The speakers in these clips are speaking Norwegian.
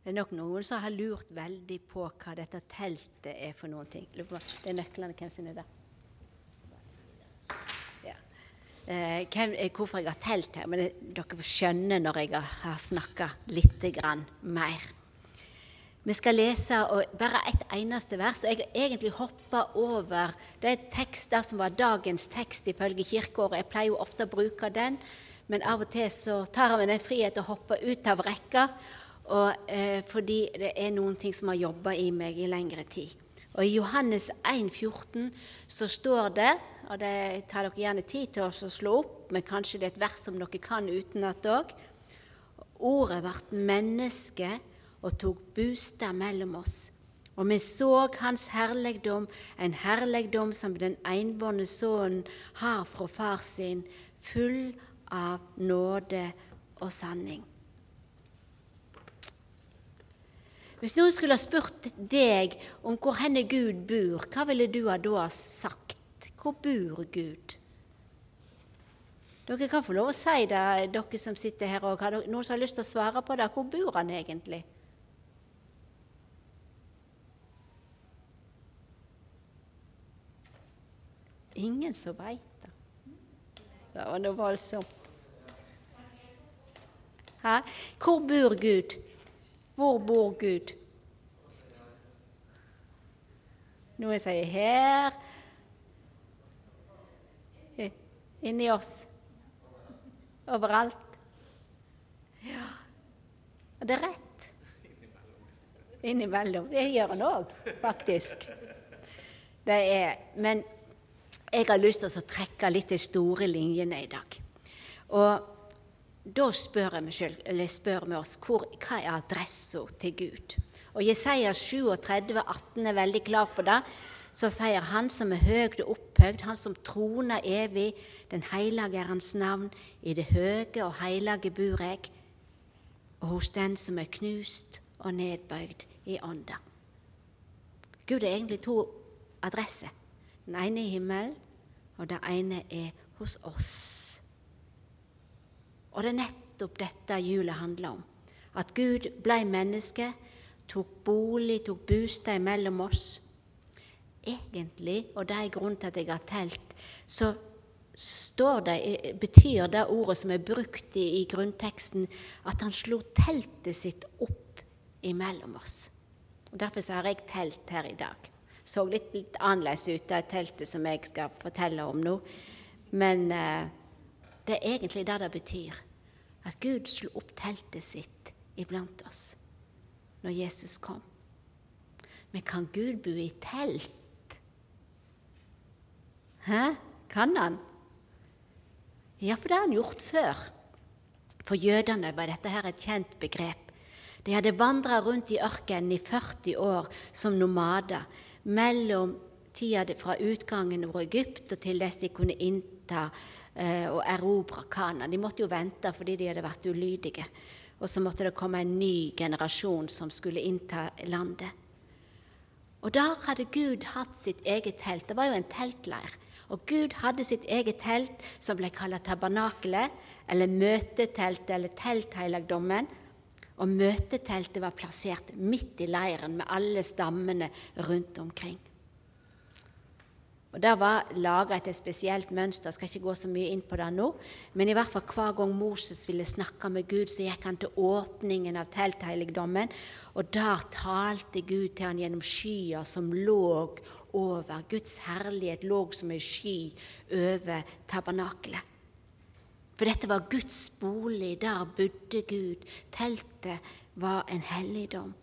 Det er nok noen som har lurt veldig på hva dette teltet er for noen ting. Det er nøklene. Hvem sine er det? Ja. Eh, hvem, eh, hvorfor jeg har telt her, men det, dere får skjønne når jeg har snakka litt mer. Vi skal lese bare ett eneste vers, og jeg har egentlig hoppa over det tekster som var dagens tekst ifølge kirkeåret. Jeg pleier jo ofte å bruke den, men av og til så tar jeg meg den frihet å hoppe ut av rekka og, eh, fordi det er noen ting som har jobba i meg i lengre tid. Og I Johannes 1,14 så står det, og det tar dere gjerne tid til å slå opp, men kanskje det er et vers som dere kan utenat òg Ordet ble menneske og tok bostad mellom oss. Og vi så Hans herligdom, en herligdom som den enbårne sønnen har fra far sin, full av nåde og sanning. Hvis noen skulle ha spurt deg om hvor henne Gud bor, hva ville du da sagt? Hvor bor Gud? Dere kan få lov å si det, dere som sitter her òg. Har noen som har lyst til å svare på det? Hvor bor han egentlig? Ingen som veit det. Det var noe voldsomt. Hæ? Hvor bor Gud? Hvor bor Gud? Noen sier her. Inni oss. Overalt. Ja. Og det er rett. Innimellom. Det gjør han òg, faktisk. Det er, men jeg har lyst til å trekke litt de store linjene i dag. Og da spør, spør vi oss hvor, hva er adressa til Gud. Og Jesaja 37, 18 er veldig klar på det. Så sier Han som er høyt og opphøyd, Han som troner evig, den hellige er Hans navn. I det høye og hellige bor jeg, og hos den som er knust og nedbøyd i ånda. Gud er egentlig to adresser. Den ene i himmelen, og den ene er hos oss. Og det er nettopp dette julet handler om. At Gud ble menneske, tok bolig, tok bostad mellom oss. Egentlig, og det er grunnen til at jeg har telt, så det, betyr det ordet som er brukt i, i grunnteksten, at han slo teltet sitt opp imellom oss. Og Derfor har jeg telt her i dag. Så litt, litt annerledes ut, det teltet som jeg skal fortelle om nå. Men eh, det er egentlig det det betyr. At Gud slo opp teltet sitt iblant oss når Jesus kom. Men kan Gud bo i telt? Hæ? Kan han? Ja, for det har han gjort før. For jødene var dette her et kjent begrep. De hadde vandra rundt i ørkenen i 40 år som nomader mellom tida fra utgangen over Egypt og til dess de kunne innta eh, og erobre Kana. De måtte jo vente fordi de hadde vært ulydige. Og så måtte det komme en ny generasjon som skulle innta landet. Og der hadde Gud hatt sitt eget telt. Det var jo en teltleir. Og Gud hadde sitt eget telt, som ble kalt tabernakelet, eller møteteltet, eller teltheilagdommen. Og møteteltet var plassert midt i leiren med alle stammene rundt omkring. Og Det var laga et spesielt mønster, jeg skal ikke gå så mye inn på det nå. Men i hvert fall hver gang Moses ville snakke med Gud, så gikk han til åpningen av telthelligdommen. Og der talte Gud til han gjennom skya som lå over. Guds herlighet lå som ei sky over tabernakelet. For dette var Guds bolig, der bodde Gud. Teltet var en helligdom.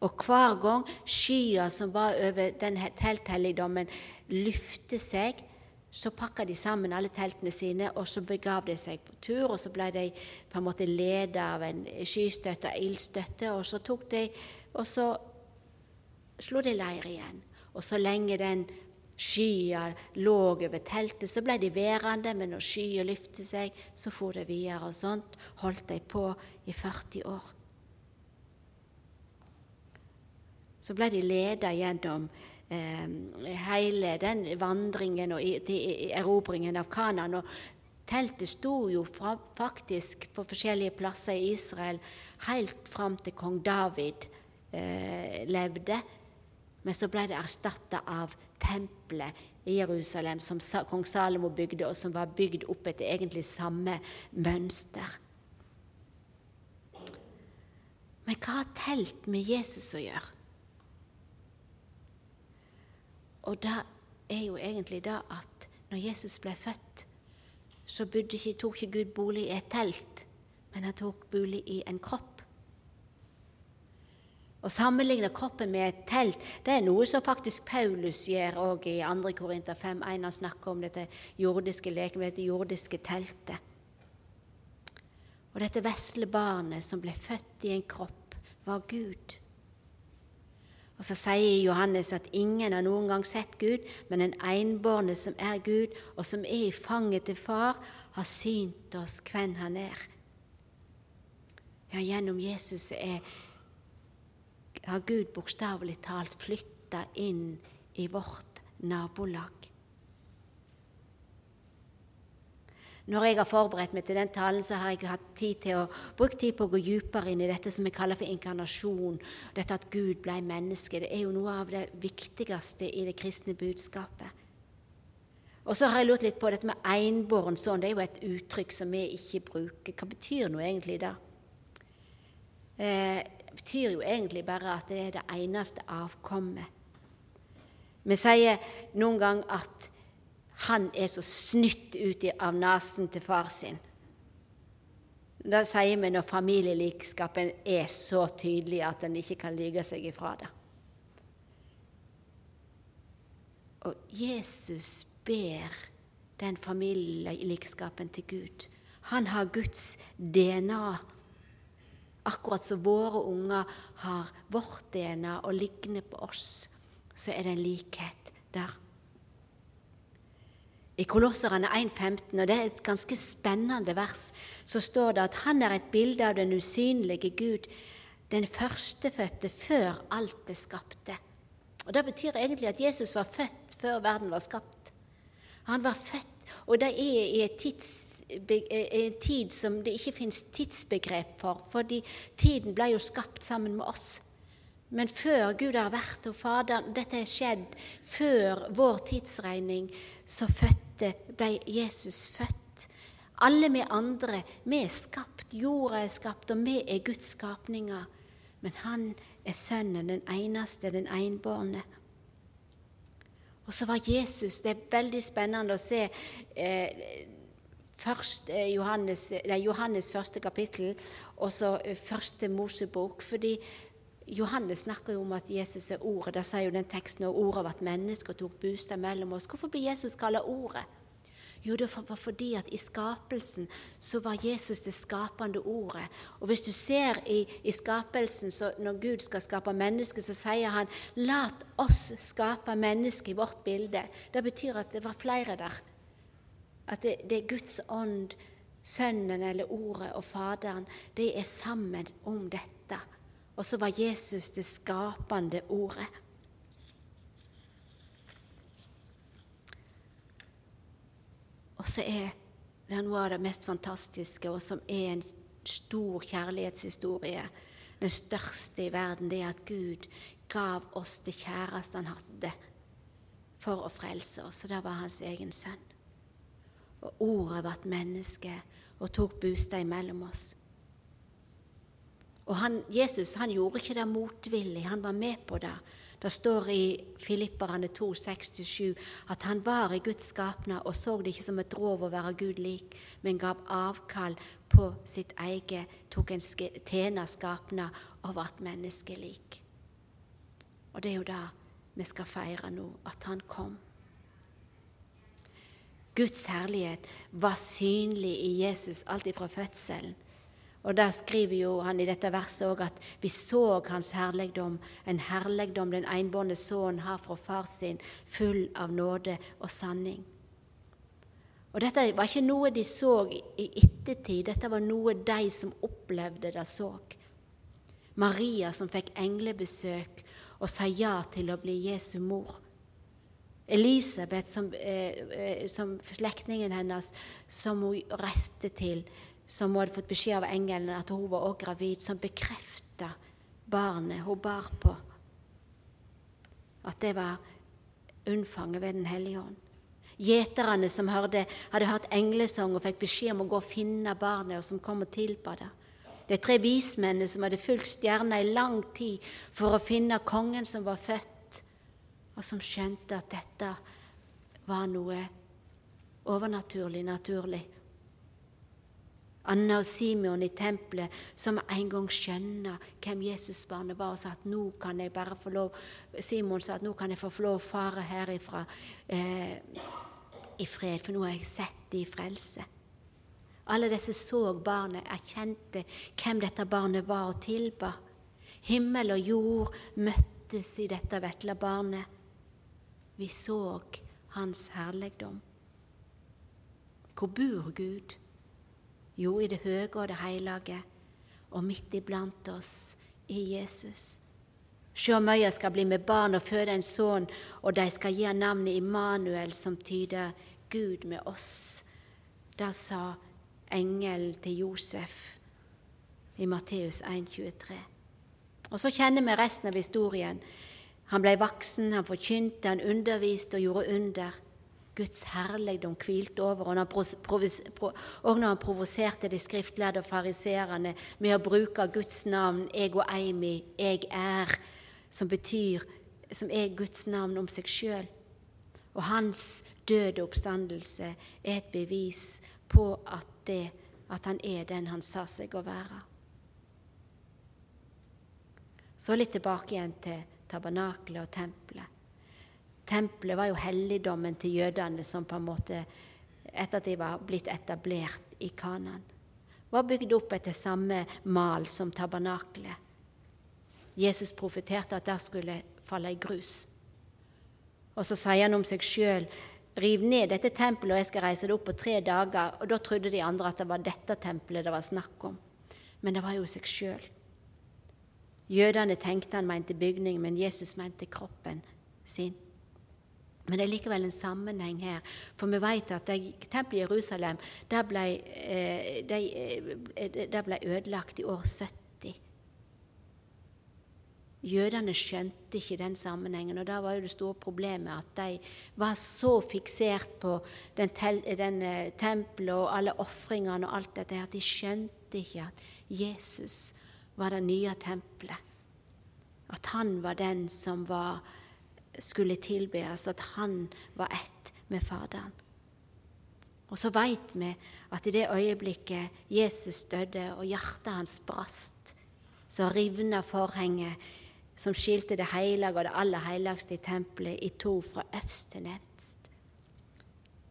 Og hver gang skya som var over den telthelligdommen, lyfte seg, så pakka de sammen alle teltene sine, og så begav de seg på tur. Og så ble de på en måte ledet av en skystøtte ildstøtte, og så tok de og så slo de leir igjen. Og så lenge den skya lå over teltet, så ble de værende, men når skya løftet seg, så for de videre. Og sånt holdt de på i 40 år. Så ble de ledet gjennom eh, hele den vandringen og til erobringen av Kanan. Og Teltet sto jo fra, faktisk på forskjellige plasser i Israel helt fram til kong David eh, levde. Men så ble det erstatta av tempelet i Jerusalem som kong Salomo bygde, og som var bygd opp etter egentlig samme mønster. Men hva har telt med Jesus å gjøre? Og det er jo egentlig det at når Jesus ble født, så ikke, tok ikke Gud bolig i et telt, men han tok bolig i en kropp. Å sammenligne kroppen med et telt det er noe som faktisk Paulus gjør òg i 2. Korinter 5.1. Han snakker om dette jordiske leken, dette jordiske teltet. Og dette vesle barnet som ble født i en kropp, var Gud. Og så sier Johannes at ingen har noen gang sett Gud, men den enbårne som er Gud, og som er i fanget til Far, har synt oss hvem han er. Ja, gjennom Jesus er har Gud bokstavelig talt flytta inn i vårt nabolag. Når jeg har forberedt meg til den talen, så har jeg hatt tid til å bruke tid på å gå dypere inn i dette som vi kaller for inkarnasjon. Dette at Gud ble menneske. Det er jo noe av det viktigste i det kristne budskapet. Og så har jeg lurt litt på dette med enbåren sønn. Det er jo et uttrykk som vi ikke bruker. Hva betyr nå egentlig det? Det betyr jo egentlig bare at det er det eneste avkommet. Vi sier noen gang at han er så snytt ut av nesen til far sin. Da sier vi når familielikskapen er så tydelig at en ikke kan lyge seg ifra det. Og Jesus ber den familielikskapen til Gud. Han har Guds DNA Akkurat som våre unger har vårt DNA og ligner på oss, så er det en likhet der. I Kolosserne 1,15, og det er et ganske spennende vers, så står det at han er et bilde av den usynlige Gud, den førstefødte før alt det skapte. Og Det betyr egentlig at Jesus var født før verden var skapt. Han var født, og det er i tids en tid som det ikke finnes tidsbegrep for, fordi tiden ble jo skapt sammen med oss. Men før Gud har vært og Fader, Dette er skjedd før vår tidsregning, så fødte, ble Jesus født. Alle vi andre, vi er skapt, jorda er skapt, og vi er Guds skapninger. Men han er sønnen, den eneste, den enbårne. Og så var Jesus Det er veldig spennende å se eh, først eh, Johannes, nei, Johannes første kapittel og så eh, første Mosebok. fordi Johannes snakker jo om at Jesus er Ordet. Der sier jo den teksten at Ordet ble menneske og tok bostad mellom oss. Hvorfor blir Jesus kalt Ordet? Jo, det var fordi at i skapelsen så var Jesus det skapende ordet. Og hvis du ser i, i skapelsen, så når Gud skal skape mennesker, så sier han 'lat oss skape mennesket i vårt bilde'. Det betyr at det var flere der. At det, det er Guds ånd, Sønnen eller Ordet og Faderen, de er sammen om dette. Og så var Jesus det skapende ordet. Og så er det noe av det mest fantastiske, og som er en stor kjærlighetshistorie, den største i verden, det er at Gud gav oss det kjæreste han hadde, for å frelse oss, og det var hans egen sønn. Og ordet ble menneske og tok bostad mellom oss. Og han, Jesus han gjorde ikke det motvillig, han var med på det. Det står i Filipperne 2, 6-7 at han var i Guds skapnad og så det ikke som et rov å være Gud lik, men gav avkall på sitt eget, tok en tjener skapnad og ble menneskelik. Og det er jo det vi skal feire nå, at han kom. Guds herlighet var synlig i Jesus alt fra fødselen. Og Der skriver jo han i dette verset òg at vi så hans herligdom, en herligdom den enbårne sønnen har fra far sin, full av nåde og sanning. Og Dette var ikke noe de så i ettertid, dette var noe de som opplevde det, så. Maria som fikk englebesøk og sa ja til å bli Jesu mor Elisabeth, som, eh, eh, som slektningen hennes, som hun reiste til, som hun hadde fått beskjed av engelen at hun var også gravid, som bekrefta barnet hun bar på. At det var unnfanget ved Den hellige ånd. Gjeterne som hørte, hadde hørt englesang og fikk beskjed om å gå og finne barnet, og som kom og tilba det. De tre vismennene som hadde fulgt stjerna i lang tid for å finne kongen som var født, og som skjønte at dette var noe overnaturlig, naturlig. Anna og Simeon i tempelet som en gang skjønner hvem Jesusbarnet var, og sa at nå kan jeg bare få lov Simon sa at nå kan jeg få lov å fare herifra eh, i fred, for nå har jeg sett det i frelse. Alle disse så barnet, erkjente hvem dette barnet var og tilba. Himmel og jord møttes i dette vesle barnet. Vi så hans herligdom. Hvor bor Gud? Jo, i det høye og det hellige, og midt iblant oss i Jesus. Sjå møya skal bli med barn og føde en sønn, og de skal gi navnet Immanuel, som tyder Gud med oss. Det sa engelen til Josef i Matteus 1,23. Og så kjenner vi resten av historien. Han ble voksen, han forkynte, han underviste og gjorde under. Guds herligdom hvilte over, og når han provoserte de skriftlærde og fariseerne med å bruke Guds navn, jeg og Eimi, jeg er, som betyr som er Guds navn om seg sjøl. Og hans døde oppstandelse er et bevis på at, det, at han er den han sa seg å være. Så litt tilbake igjen til tabernaklet og tempelet. Tempelet var jo helligdommen til jødene som på en måte, etter at de var blitt etablert i Kanan, var bygd opp etter samme mal som tabernaklet. Jesus profeterte at der skulle falle i grus. Og så sier han om seg sjøl riv ned dette tempelet, og jeg skal reise det opp på tre dager. Og da trodde de andre at det var dette tempelet det var snakk om. Men det var jo seg sjøl. Jødene tenkte han mente bygning, men Jesus mente kroppen sin. Men det er likevel en sammenheng her, for vi vet at tempelet i Jerusalem det ble, eh, det, eh, det ble ødelagt i år 70. Jødene skjønte ikke den sammenhengen, og da var jo det store problemet at de var så fiksert på den, den eh, tempelet og alle ofringene og alt dette at de skjønte ikke at Jesus var det nye tempelet. At han var den som var skulle tilbes, at han var ett med Faderen. Og så veit vi at i det øyeblikket Jesus døde og hjertet hans brast, så rivna forhenget som skilte det hellige og det aller helligste i tempelet i to fra øvst til nevst.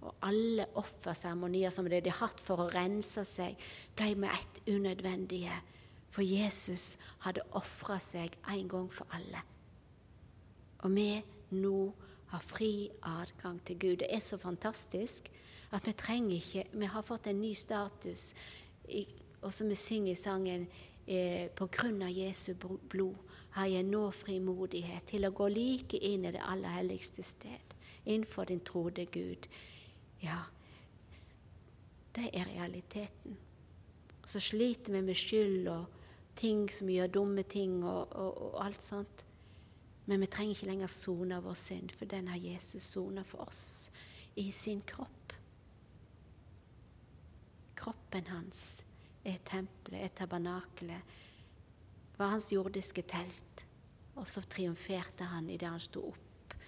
Og alle offerseremonier som de hadde hatt for å rense seg, ble med ett unødvendige, for Jesus hadde ofra seg en gang for alle. Og vi nå har fri adgang til Gud. Det er så fantastisk at vi trenger ikke Vi har fått en ny status, og som vi synger i sangen eh, På grunn av Jesu blod har jeg nå frimodighet til å gå like inn i det aller helligste sted, innenfor din trode Gud. Ja, det er realiteten. Så sliter vi med skyld og ting som gjør dumme ting og, og, og alt sånt. Men vi trenger ikke lenger sone vår synd, for den har Jesus sona for oss i sin kropp. Kroppen hans er tempelet, er tabernakelet, var hans jordiske telt. Og så triumferte han idet han sto opp.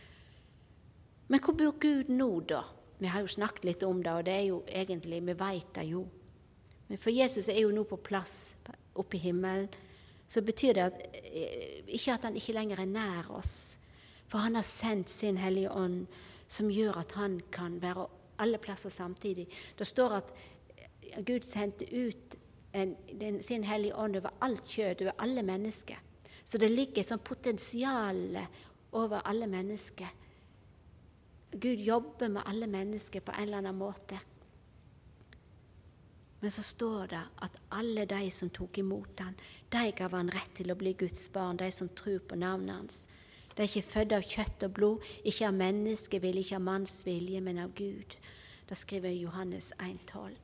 Men hvor bor Gud nå, da? Vi har jo snakket litt om det, og det er jo egentlig, vi veit det jo. Men for Jesus er jo nå på plass oppe i himmelen så betyr det at, eh, ikke at han ikke lenger er nær oss. For han har sendt sin Hellige Ånd, som gjør at han kan være alle plasser samtidig. Det står at eh, Gud sendte ut en, den, sin Hellige Ånd over alt kjød, over alle mennesker. Så det ligger et sånt potensial over alle mennesker. Gud jobber med alle mennesker på en eller annen måte. Men så står det at alle de som tok imot han, de gav han rett til å bli Guds barn, de som tror på navnet hans. De er ikke født av kjøtt og blod, ikke av menneskevilje, ikke av manns vilje, men av Gud. Da skriver Johannes 1,12.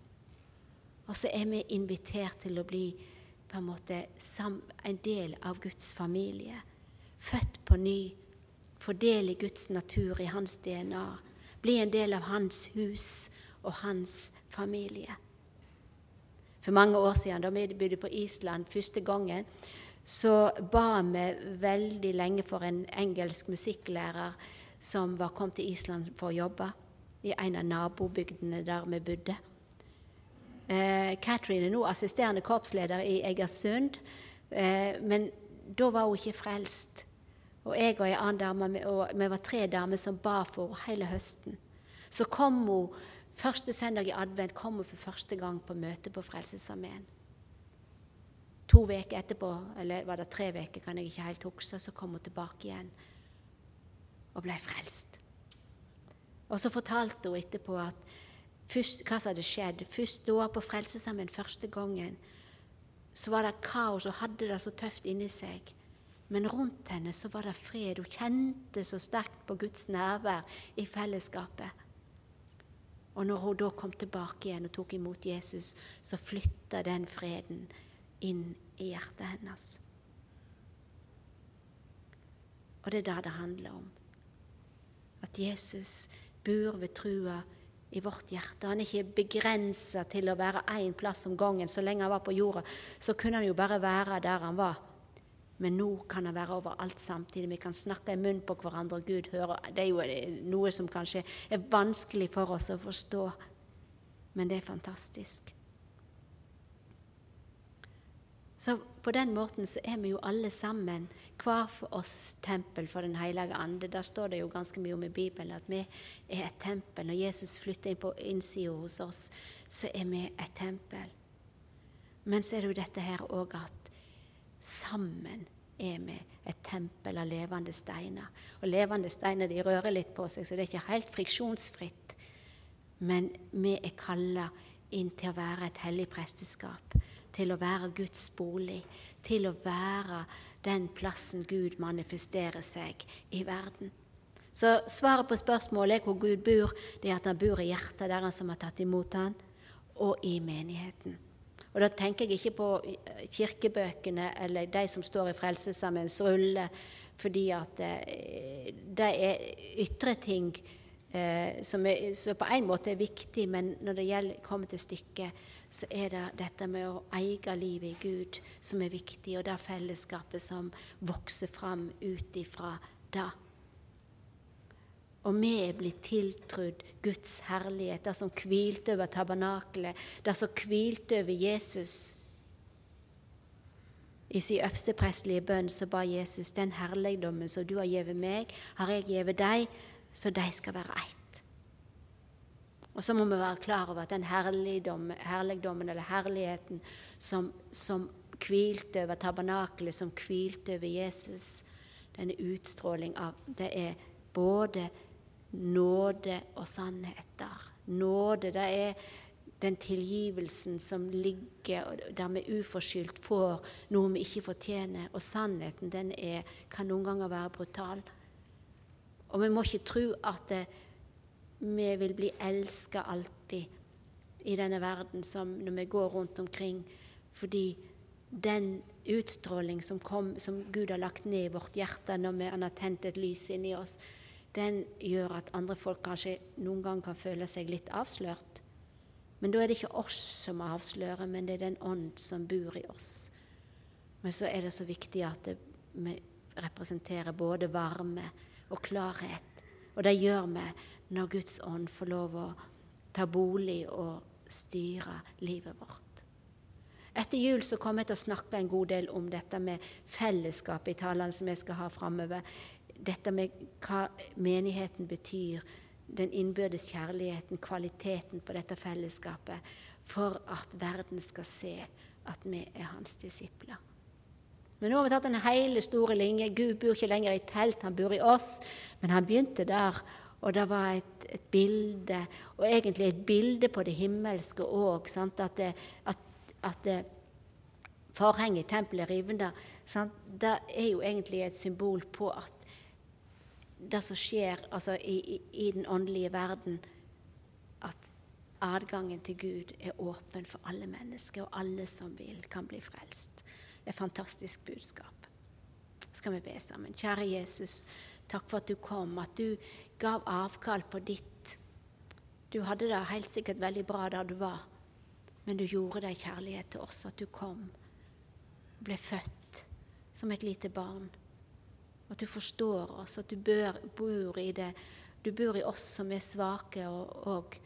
Og så er vi invitert til å bli på en måte en del av Guds familie. Født på ny. Få del i Guds natur, i hans DNA. Bli en del av hans hus og hans familie. For mange år siden, da vi bodde på Island første gangen, så ba vi veldig lenge for en engelsk musikklærer som var kommet til Island for å jobbe i en av nabobygdene der vi bodde. Eh, Catherine er nå assisterende korpsleder i Egersund, eh, men da var hun ikke frelst. Og jeg og ei annen dame, og vi var tre damer som ba for henne hele høsten. Så kom hun første søndag i advent kom hun for første gang på møte på Frelsesarmeen. To uker etterpå, eller var det tre uker, kan jeg ikke helt huske, så kom hun tilbake igjen og ble frelst. Og så fortalte hun etterpå at først, hva som hadde skjedd. Først da på Frelsesarmeen første gangen, så var det kaos og hadde det så tøft inni seg. Men rundt henne så var det fred. Hun kjente så sterkt på Guds nærvær i fellesskapet. Og når hun da kom tilbake igjen og tok imot Jesus, så flytta den freden inn i hjertet hennes. Og det er det det handler om. At Jesus bor ved trua i vårt hjerte. Han er ikke begrensa til å være én plass om gangen. Så lenge han var på jorda, så kunne han jo bare være der han var. Men nå kan han være overalt samtidig. Vi kan snakke i munnen på hverandre, og Gud hører. Det er jo noe som kanskje er vanskelig for oss å forstå, men det er fantastisk. Så på den måten så er vi jo alle sammen, hver for oss, tempel for Den hellige ande. Der står det jo ganske mye om i Bibelen at vi er et tempel. Når Jesus flytter inn på innsida hos oss, så er vi et tempel. Men så er det jo dette her òg at sammen er vi et tempel av levende steiner. Og levende steiner de rører litt på seg, så det er ikke helt friksjonsfritt. Men vi er kalla inn til å være et hellig presteskap til å være Guds bolig, til å være den plassen Gud manifesterer seg i verden. Så svaret på spørsmålet er hvor Gud bor, det er at han bor i hjertet der han som har tatt imot han, og i menigheten. Og Da tenker jeg ikke på kirkebøkene eller de som står i Frelsesarmeens rulle, fordi at eh, det er ytre ting eh, som, er, som, på en måte er viktig, men når det gjelder kommer til stykket, så er det dette med å eie livet i Gud som er viktig, og det fellesskapet som vokser fram ut ifra det. Og vi er blitt tiltrudd Guds herlighet, det som hvilte over tabernakelet, det som hvilte over Jesus. I sin øversteprestelige bønn så ba Jesus den herligdommen som du har gitt meg, har jeg gitt deg, så de skal være ett. Og så må vi være klar over at den herligdommen eller herligheten som, som hvilte over tabernakelet, som hvilte over Jesus, denne utstråling av Det er både nåde og sannheter. Nåde, det er den tilgivelsen som ligger der vi uforskyldt får noe vi ikke fortjener. Og sannheten, den er, kan noen ganger være brutal. Og vi må ikke tro at det, vi vil bli elska alltid i denne verden når vi går rundt omkring, fordi den utstråling som, kom, som Gud har lagt ned i vårt hjerte når vi, han har tent et lys inni oss, den gjør at andre folk kanskje noen gang kan føle seg litt avslørt. Men da er det ikke oss som avslører, men det er den ånd som bor i oss. Men så er det så viktig at det, vi representerer både varme og klarhet. Og det gjør vi når Guds ånd får lov å ta bolig og styre livet vårt. Etter jul så kommer jeg til å snakke en god del om dette med fellesskapet i talene som jeg skal ha framover. Dette med hva menigheten betyr, den innbyrdes kjærligheten, kvaliteten på dette fellesskapet, for at verden skal se at vi er hans disipler. Men nå har vi tatt en hele store linje. Gud bor ikke lenger i telt, han bor i oss. Men han begynte der og det var et, et, bilde, og egentlig et bilde på det himmelske òg. At, at, at forhenget i tempelet er rivende. Det er jo egentlig et symbol på at det som skjer altså, i, i, den åndelige verden, at adgangen til Gud er åpen for alle mennesker, og alle som vil, kan bli frelst. Det er et fantastisk budskap. Skal vi be sammen? Kjære Jesus, takk for at du kom, at du gav avkall på ditt. Du hadde det helt sikkert veldig bra der du var, men du gjorde det i kjærlighet til oss, at du kom, ble født som et lite barn. At du forstår oss, at du bør, bor i det. Du bor i oss som er svake, og, og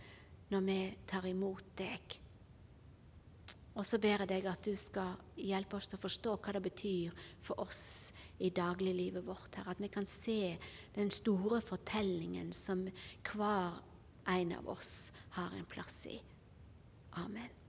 når vi tar imot deg. Og så ber jeg deg at du skal hjelpe oss til å forstå hva det betyr for oss i dagliglivet vårt. her, At vi kan se den store fortellingen som hver en av oss har en plass i. Amen.